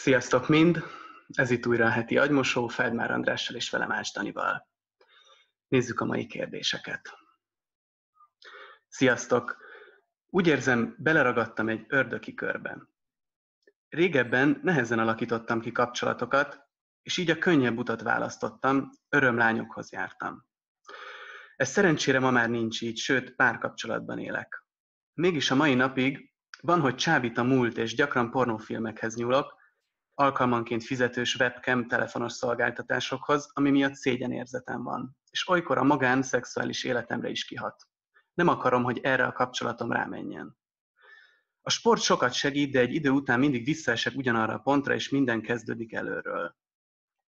Sziasztok mind! Ez itt újra a heti agymosó, Feldmár Andrással és velem Ács Danival. Nézzük a mai kérdéseket. Sziasztok! Úgy érzem, beleragadtam egy ördöki körben. Régebben nehezen alakítottam ki kapcsolatokat, és így a könnyebb utat választottam, örömlányokhoz jártam. Ez szerencsére ma már nincs így, sőt, párkapcsolatban élek. Mégis a mai napig van, hogy csábít a múlt, és gyakran pornófilmekhez nyúlok, alkalmanként fizetős webcam telefonos szolgáltatásokhoz, ami miatt szégyenérzetem van, és olykor a magán szexuális életemre is kihat. Nem akarom, hogy erre a kapcsolatom rámenjen. A sport sokat segít, de egy idő után mindig visszaesek ugyanarra a pontra, és minden kezdődik előről.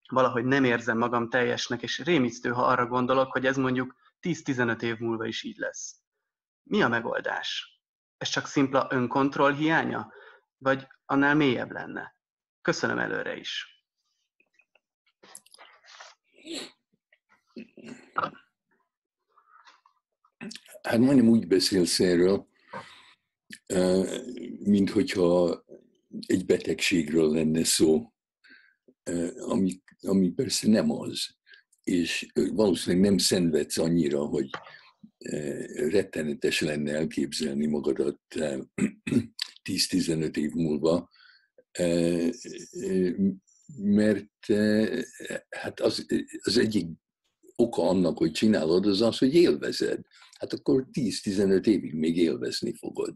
Valahogy nem érzem magam teljesnek, és rémisztő, ha arra gondolok, hogy ez mondjuk 10-15 év múlva is így lesz. Mi a megoldás? Ez csak szimpla önkontroll hiánya? Vagy annál mélyebb lenne? Köszönöm előre is. Hát majdnem úgy beszélsz erről, mint hogyha egy betegségről lenne szó, ami, ami persze nem az. És valószínűleg nem szenvedsz annyira, hogy rettenetes lenne elképzelni magadat 10-15 év múlva, mert hát az, az egyik oka annak, hogy csinálod, az az, hogy élvezed. Hát akkor 10-15 évig még élvezni fogod.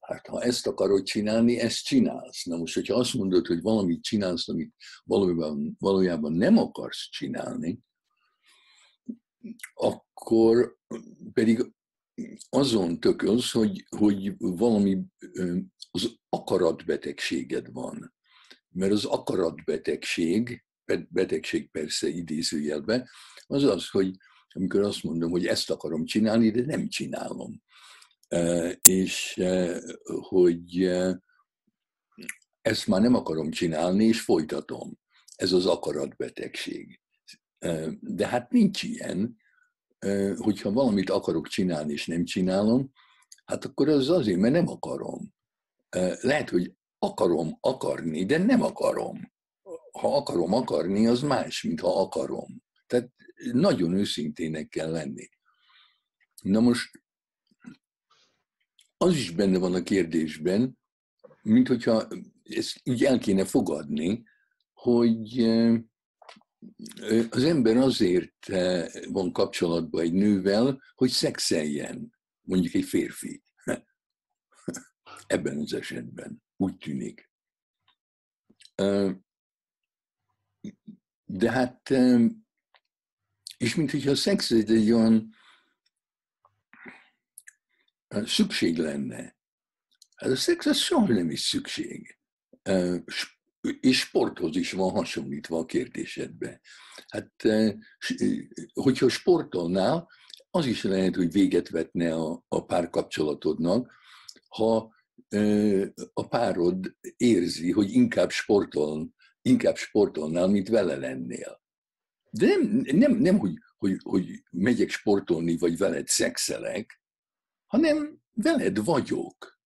Hát ha ezt akarod csinálni, ezt csinálsz. Na most, hogyha azt mondod, hogy valamit csinálsz, amit valójában, valójában nem akarsz csinálni, akkor pedig azon tökölsz, hogy, hogy valami az akaratbetegséged van. Mert az akaratbetegség, betegség persze idézőjelben, az az, hogy amikor azt mondom, hogy ezt akarom csinálni, de nem csinálom. És hogy ezt már nem akarom csinálni, és folytatom. Ez az akaratbetegség. De hát nincs ilyen, hogyha valamit akarok csinálni, és nem csinálom, hát akkor az azért, mert nem akarom. Lehet, hogy akarom akarni, de nem akarom. Ha akarom akarni, az más, mint ha akarom. Tehát nagyon őszintének kell lenni. Na most az is benne van a kérdésben, mint hogyha ezt így el kéne fogadni, hogy az ember azért van kapcsolatban egy nővel, hogy szexeljen, mondjuk egy férfi. Ebben az esetben úgy tűnik. De hát, és mint hogyha a szex egy olyan szükség lenne. Hát a szex az soha nem is szükség. És sporthoz is van hasonlítva a kérdésedbe. Hát, hogyha sportolnál, az is lehet, hogy véget vetne a, a párkapcsolatodnak, ha a párod érzi, hogy inkább sportol, inkább sportolnál, mint vele lennél. De nem, nem, nem hogy, hogy, hogy megyek sportolni, vagy veled szexelek, hanem veled vagyok.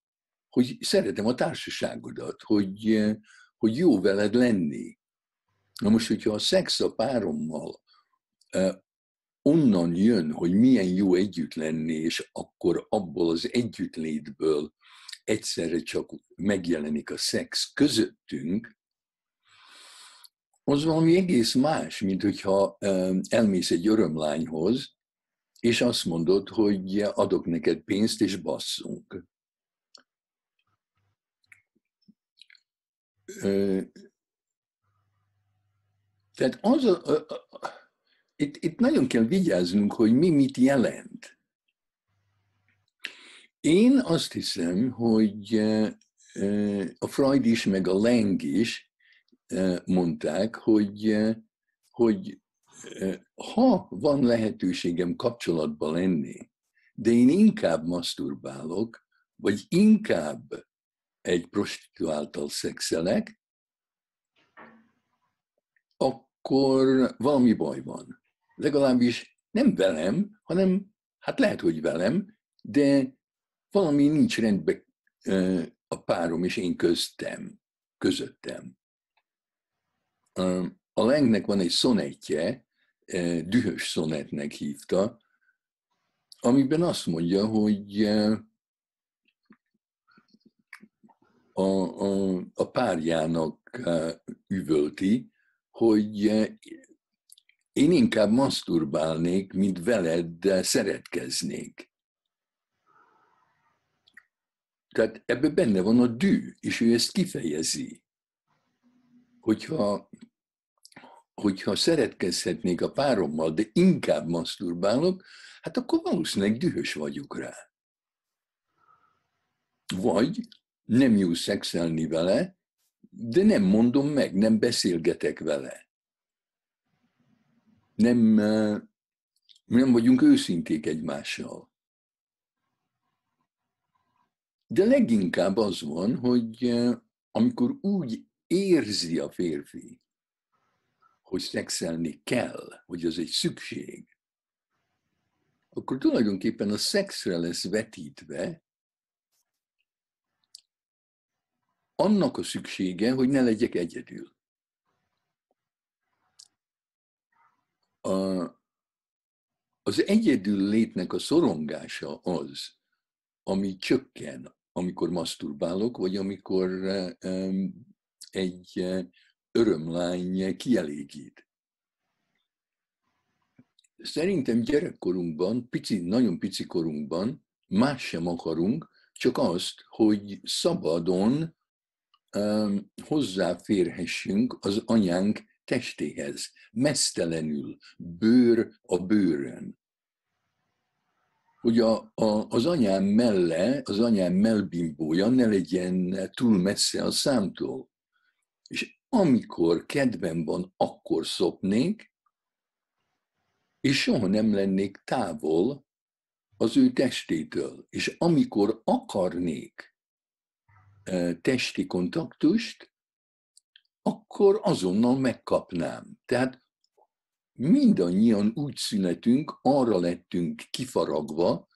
Hogy szeretem a társaságodat, hogy, hogy jó veled lenni. Na most, hogyha a szex a párommal onnan jön, hogy milyen jó együtt lenni, és akkor abból az együttlétből egyszerre csak megjelenik a szex közöttünk, az valami egész más, mint hogyha elmész egy örömlányhoz, és azt mondod, hogy adok neked pénzt, és basszunk. Tehát az a, a, a, itt, itt nagyon kell vigyáznunk, hogy mi mit jelent. Én azt hiszem, hogy a Freud is, meg a Lang is mondták, hogy, hogy ha van lehetőségem kapcsolatban lenni, de én inkább masturbálok, vagy inkább egy prostituáltal szexelek, akkor valami baj van. Legalábbis nem velem, hanem hát lehet, hogy velem, de valami nincs rendben a párom és én köztem, közöttem. A Lengnek van egy szonetje, dühös szonetnek hívta, amiben azt mondja, hogy a, a, a párjának üvölti, hogy én inkább maszturbálnék, mint veled szeretkeznék. Tehát ebben benne van a dű, és ő ezt kifejezi. Hogyha, hogyha szeretkezhetnék a párommal, de inkább maszturbálok, hát akkor valószínűleg dühös vagyok rá. Vagy nem jó szexelni vele, de nem mondom meg, nem beszélgetek vele. Nem, nem vagyunk őszinték egymással. De leginkább az van, hogy amikor úgy érzi a férfi, hogy szexelni kell, hogy az egy szükség, akkor tulajdonképpen a szexre lesz vetítve annak a szüksége, hogy ne legyek egyedül. A, az egyedül létnek a szorongása az, ami csökken, amikor maszturbálok, vagy amikor egy örömlány kielégít. Szerintem gyerekkorunkban, pici, nagyon pici korunkban más sem akarunk, csak azt, hogy szabadon um, hozzáférhessünk az anyánk testéhez, mesztelenül, bőr a bőrön hogy a, a, az anyám melle, az anyám melbimbója ne legyen túl messze a számtól. És amikor kedvem van, akkor szopnék, és soha nem lennék távol az ő testétől. És amikor akarnék testi kontaktust, akkor azonnal megkapnám. Tehát mindannyian úgy szünetünk, arra lettünk kifaragva,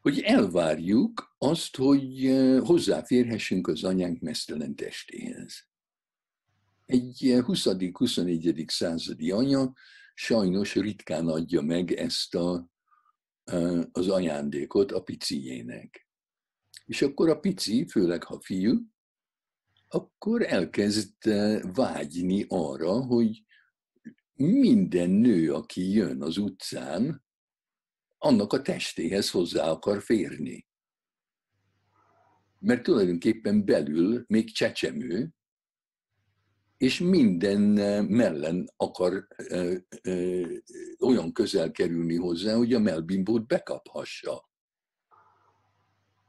hogy elvárjuk azt, hogy hozzáférhessünk az anyánk mesztelen testéhez. Egy 20.-21. Eh, századi anya sajnos ritkán adja meg ezt a, az ajándékot a piciének. És akkor a pici, főleg ha fiú, akkor elkezd vágyni arra, hogy minden nő, aki jön az utcán, annak a testéhez hozzá akar férni. Mert tulajdonképpen belül még csecsemő, és minden mellen akar ö, ö, olyan közel kerülni hozzá, hogy a melbimbót bekaphassa.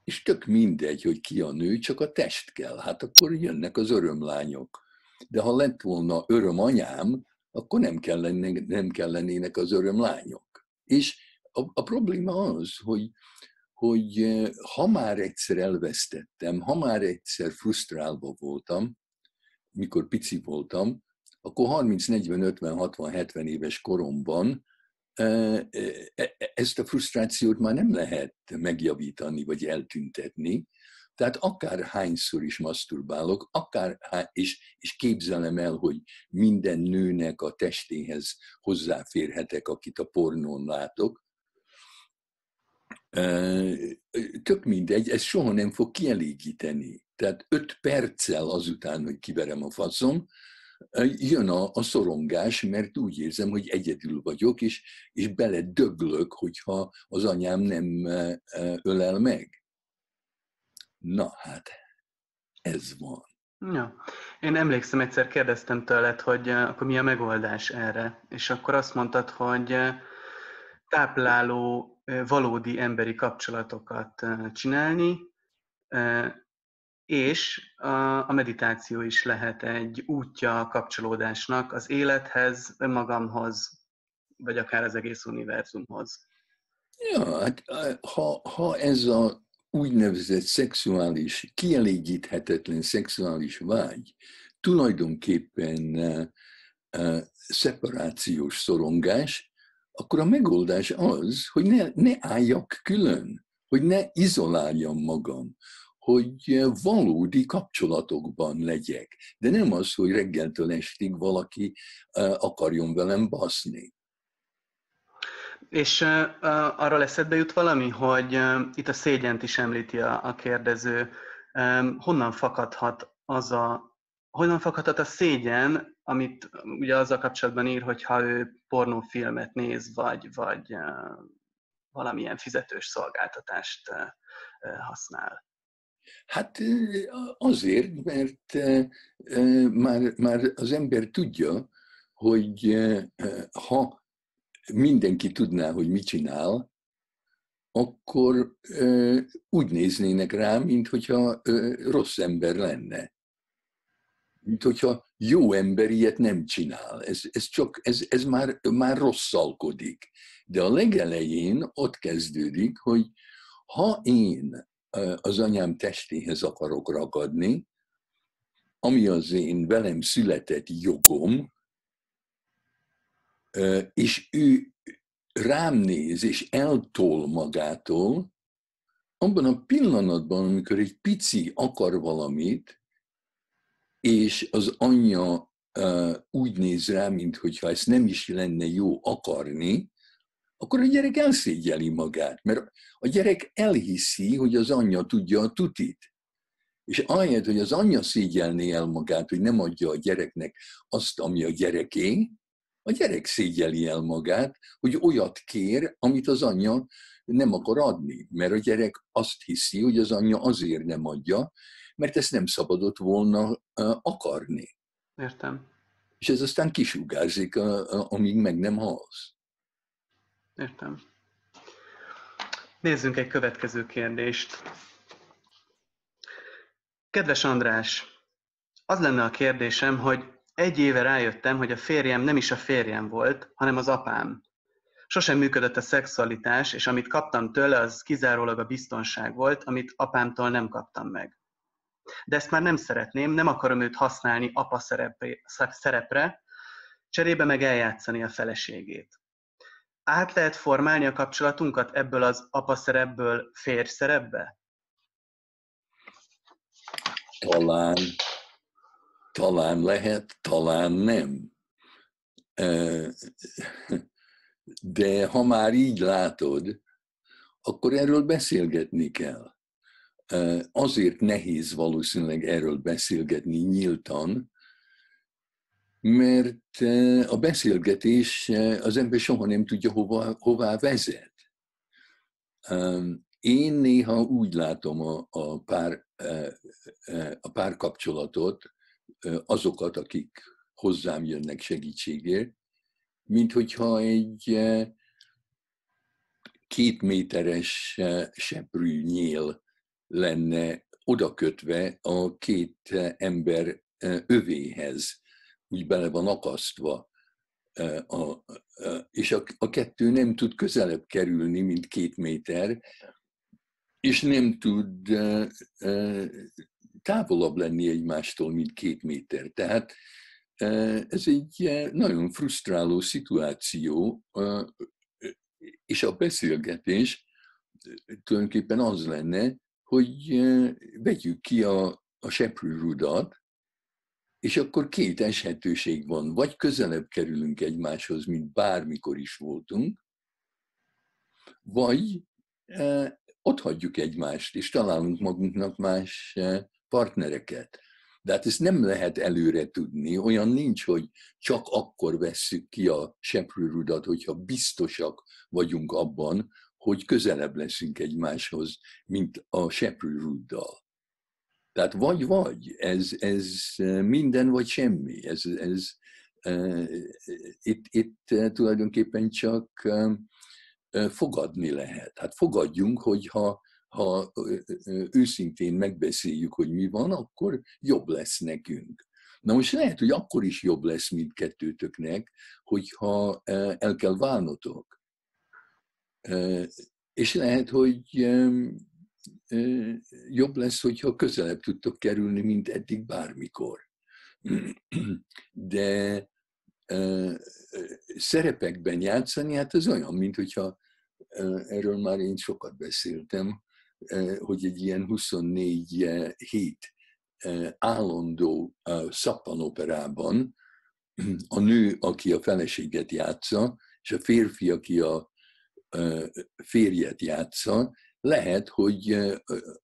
És tök mindegy, hogy ki a nő, csak a test kell. Hát akkor jönnek az örömlányok. De ha lett volna örömanyám, akkor nem, kellene, nem kellenének az örömlányok. És a, a probléma az, hogy, hogy ha már egyszer elvesztettem, ha már egyszer frusztrálva voltam, mikor pici voltam, akkor 30, 40, 50, 60, 70 éves koromban ezt a frusztrációt már nem lehet megjavítani vagy eltüntetni, tehát akár hányszor is maszturbálok, akár, és, és képzelem el, hogy minden nőnek a testéhez hozzáférhetek, akit a pornón látok, tök mindegy, ez soha nem fog kielégíteni. Tehát öt perccel azután, hogy kiverem a faszom, jön a, a szorongás, mert úgy érzem, hogy egyedül vagyok, és, és bele döglök, hogyha az anyám nem ölel meg. Na hát, ez van. Ja. Én emlékszem, egyszer kérdeztem tőled, hogy uh, akkor mi a megoldás erre, és akkor azt mondtad, hogy tápláló, valódi emberi kapcsolatokat csinálni, és a, meditáció is lehet egy útja a kapcsolódásnak az élethez, önmagamhoz, vagy akár az egész univerzumhoz. Ja, hát ha, ha ez a úgynevezett szexuális, kielégíthetetlen szexuális vágy tulajdonképpen uh, szeparációs szorongás, akkor a megoldás az, hogy ne, ne álljak külön, hogy ne izoláljam magam, hogy valódi kapcsolatokban legyek. De nem az, hogy reggeltől estig valaki akarjon velem baszni. És uh, arról eszedbe jut valami, hogy uh, itt a szégyent is említi a, a kérdező. Um, honnan fakadhat az a, honnan fakadhat a szégyen, amit ugye azzal kapcsolatban ír, hogyha ő pornófilmet néz, vagy, vagy uh, valamilyen fizetős szolgáltatást uh, használ? Hát azért, mert már, már az ember tudja, hogy ha mindenki tudná, hogy mit csinál, akkor úgy néznének rá, mint hogyha rossz ember lenne. Mint hogyha jó ember ilyet nem csinál. Ez, ez, csak, ez, ez már, már rosszalkodik. De a legelején ott kezdődik, hogy ha én az anyám testéhez akarok ragadni, ami az én velem született jogom, és ő rám néz és eltol magától, abban a pillanatban, amikor egy pici akar valamit, és az anyja úgy néz rá, mintha ezt nem is lenne jó akarni, akkor a gyerek elszégyeli magát, mert a gyerek elhiszi, hogy az anyja tudja a tutit. És ahelyett, hogy az anyja szégyelné el magát, hogy nem adja a gyereknek azt, ami a gyereké, a gyerek szégyeli el magát, hogy olyat kér, amit az anyja nem akar adni. Mert a gyerek azt hiszi, hogy az anyja azért nem adja, mert ezt nem szabadott volna akarni. Értem. És ez aztán kisugárzik, amíg meg nem halsz. Értem. Nézzünk egy következő kérdést. Kedves András, az lenne a kérdésem, hogy egy éve rájöttem, hogy a férjem nem is a férjem volt, hanem az apám. Sosem működött a szexualitás, és amit kaptam tőle, az kizárólag a biztonság volt, amit apámtól nem kaptam meg. De ezt már nem szeretném, nem akarom őt használni apa szerepre, cserébe meg eljátszani a feleségét át lehet formálni a kapcsolatunkat ebből az apa szerepből férj szerepbe? Talán, talán lehet, talán nem. De ha már így látod, akkor erről beszélgetni kell. Azért nehéz valószínűleg erről beszélgetni nyíltan, mert eh, a beszélgetés eh, az ember soha nem tudja, hova, hová vezet. Én néha úgy látom a, a, pár, eh, a párkapcsolatot, azokat, akik hozzám jönnek segítségért, mint hogyha egy két méteres seprű nyél lenne odakötve a két ember övéhez úgy bele van akasztva, a, és a, a kettő nem tud közelebb kerülni, mint két méter, és nem tud távolabb lenni egymástól, mint két méter. Tehát ez egy nagyon frusztráló szituáció, és a beszélgetés tulajdonképpen az lenne, hogy vegyük ki a, a seprűrudat, és akkor két eshetőség van. Vagy közelebb kerülünk egymáshoz, mint bármikor is voltunk, vagy e, ott hagyjuk egymást, és találunk magunknak más e, partnereket. De hát ezt nem lehet előre tudni. Olyan nincs, hogy csak akkor vesszük ki a seprőrudat, hogyha biztosak vagyunk abban, hogy közelebb leszünk egymáshoz, mint a seprőruddal. Tehát vagy-vagy, ez, ez minden vagy semmi. Ez, ez, itt, itt tulajdonképpen csak fogadni lehet. Hát fogadjunk, hogy ha, ha őszintén megbeszéljük, hogy mi van, akkor jobb lesz nekünk. Na most lehet, hogy akkor is jobb lesz mindkettőtöknek, hogyha el kell válnotok. És lehet, hogy jobb lesz, hogyha közelebb tudtok kerülni, mint eddig bármikor. De szerepekben játszani, hát ez olyan, mint hogyha erről már én sokat beszéltem, hogy egy ilyen 24 hét állandó szappanoperában a nő, aki a feleséget játsza, és a férfi, aki a férjet játsza, lehet, hogy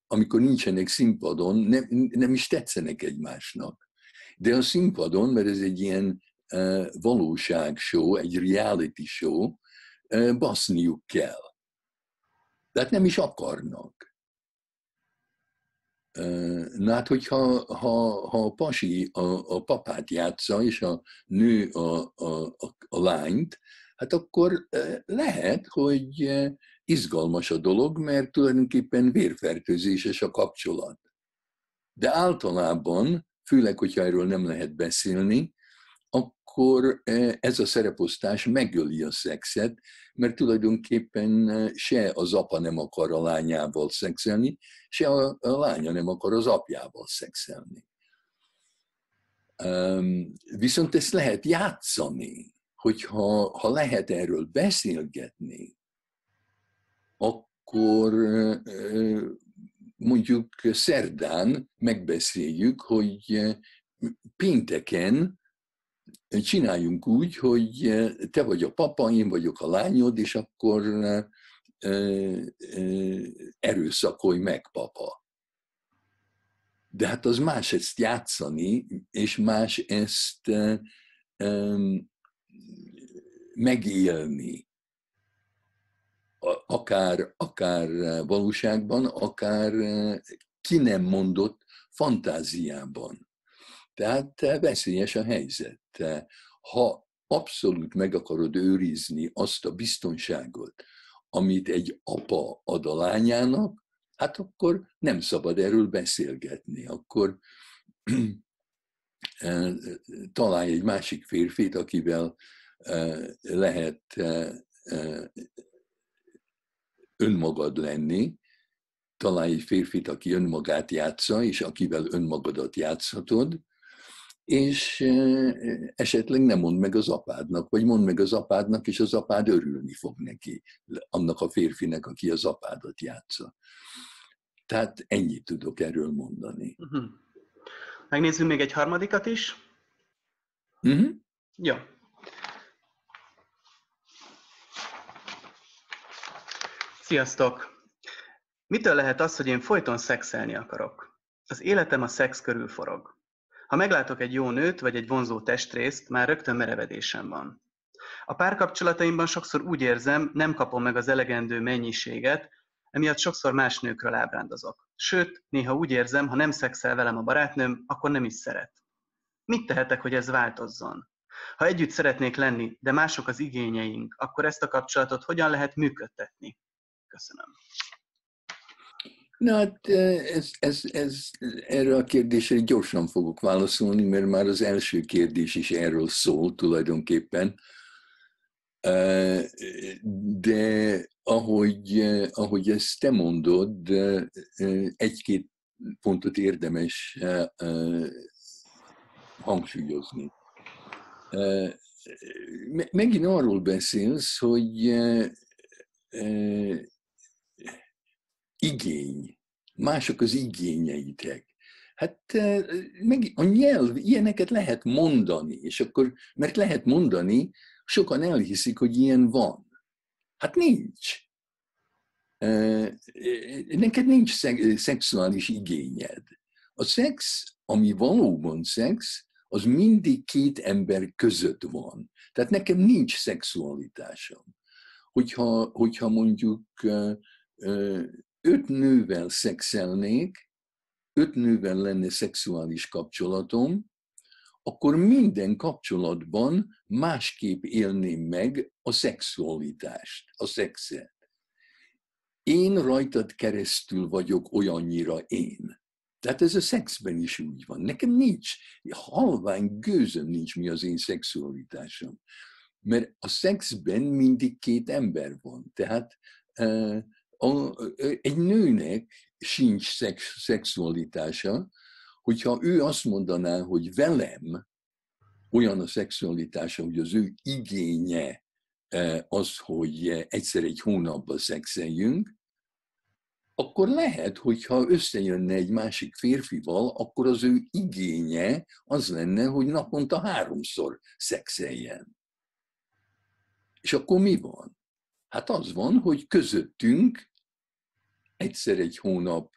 amikor nincsenek színpadon, nem, nem is tetszenek egymásnak. De a színpadon, mert ez egy ilyen valóságshow, egy reality show, baszniuk kell. Tehát nem is akarnak. Na hát, hogyha ha, ha a pasi a, a papát játsza, és a nő a, a, a, a lányt, hát akkor lehet, hogy izgalmas a dolog, mert tulajdonképpen vérfertőzéses a kapcsolat. De általában, főleg, hogyha erről nem lehet beszélni, akkor ez a szereposztás megöli a szexet, mert tulajdonképpen se az apa nem akar a lányával szexelni, se a, a lánya nem akar az apjával szexelni. Viszont ezt lehet játszani, hogyha ha lehet erről beszélgetni, akkor mondjuk szerdán megbeszéljük, hogy pénteken csináljunk úgy, hogy te vagy a papa, én vagyok a lányod, és akkor erőszakolj meg, papa. De hát az más ezt játszani, és más ezt megélni akár, akár valóságban, akár ki nem mondott fantáziában. Tehát veszélyes a helyzet. Ha abszolút meg akarod őrizni azt a biztonságot, amit egy apa ad a lányának, hát akkor nem szabad erről beszélgetni. Akkor találj egy másik férfit, akivel lehet önmagad lenni, találj egy férfit, aki önmagát játsza, és akivel önmagadat játszhatod, és esetleg nem mond meg az apádnak, vagy mond meg az apádnak, és az apád örülni fog neki, annak a férfinek, aki az apádat játsza. Tehát ennyit tudok erről mondani. Uh-huh. Megnézzük még egy harmadikat is. Uh-huh. Jó. Sziasztok! Mitől lehet az, hogy én folyton szexelni akarok? Az életem a szex körül forog. Ha meglátok egy jó nőt vagy egy vonzó testrészt, már rögtön merevedésem van. A párkapcsolataimban sokszor úgy érzem, nem kapom meg az elegendő mennyiséget, emiatt sokszor más nőkről ábrándozok. Sőt, néha úgy érzem, ha nem szexel velem a barátnőm, akkor nem is szeret. Mit tehetek, hogy ez változzon? Ha együtt szeretnék lenni, de mások az igényeink, akkor ezt a kapcsolatot hogyan lehet működtetni? Köszönöm. Na hát ez, ez, ez, erre a kérdésre gyorsan fogok válaszolni, mert már az első kérdés is erről szól tulajdonképpen. De ahogy, ahogy ezt te mondod, egy-két pontot érdemes hangsúlyozni. Megint arról beszélsz, hogy igény, mások az igényeitek. Hát meg a nyelv, ilyeneket lehet mondani, és akkor, mert lehet mondani, sokan elhiszik, hogy ilyen van. Hát nincs. Neked nincs szexuális igényed. A szex, ami valóban szex, az mindig két ember között van. Tehát nekem nincs szexualitásom. Hogyha, hogyha mondjuk öt nővel szexelnék, öt nővel lenne szexuális kapcsolatom, akkor minden kapcsolatban másképp élném meg a szexualitást, a szexet. Én rajtad keresztül vagyok olyannyira én. Tehát ez a szexben is úgy van. Nekem nincs, halvány gőzöm nincs, mi az én szexualitásom. Mert a szexben mindig két ember van. Tehát a, egy nőnek sincs szex, szexualitása, hogyha ő azt mondaná, hogy velem olyan a szexualitása, hogy az ő igénye az, hogy egyszer egy hónapban szexeljünk, akkor lehet, hogyha összejönne egy másik férfival, akkor az ő igénye az lenne, hogy naponta háromszor szexeljen. És akkor mi van? Hát az van, hogy közöttünk egyszer egy hónap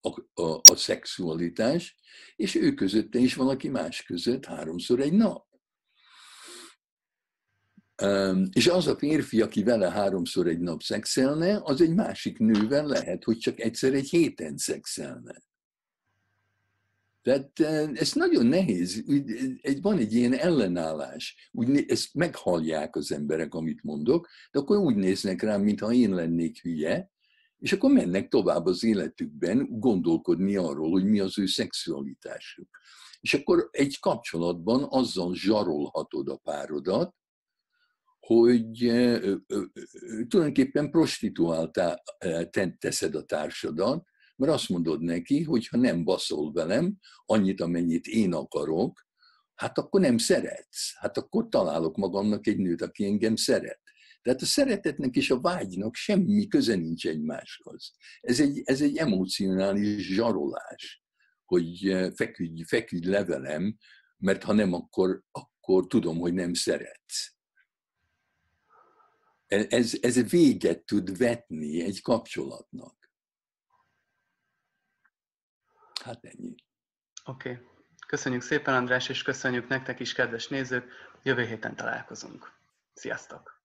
a, a, a szexualitás, és ő közötte is valaki más között háromszor egy nap. És az a férfi, aki vele háromszor egy nap szexelne, az egy másik nővel lehet, hogy csak egyszer egy héten szexelne. Tehát ez nagyon nehéz. Van egy ilyen ellenállás. Úgy, ezt meghallják az emberek, amit mondok, de akkor úgy néznek rám, mintha én lennék hülye, és akkor mennek tovább az életükben gondolkodni arról, hogy mi az ő szexualitásuk. És akkor egy kapcsolatban azzal zsarolhatod a párodat, hogy tulajdonképpen prostituáltá teszed a társadat, mert azt mondod neki, hogy ha nem baszol velem annyit, amennyit én akarok, hát akkor nem szeretsz. Hát akkor találok magamnak egy nőt, aki engem szeret. Tehát a szeretetnek és a vágynak semmi köze nincs egymáshoz. Ez egy, ez egy emocionális zsarolás, hogy feküdj, feküdj levelem, mert ha nem, akkor, akkor tudom, hogy nem szeretsz. Ez, ez véget tud vetni egy kapcsolatnak. Hát ennyi. Oké. Okay. Köszönjük szépen, András, és köszönjük nektek is, kedves nézők. Jövő héten találkozunk. Sziasztok!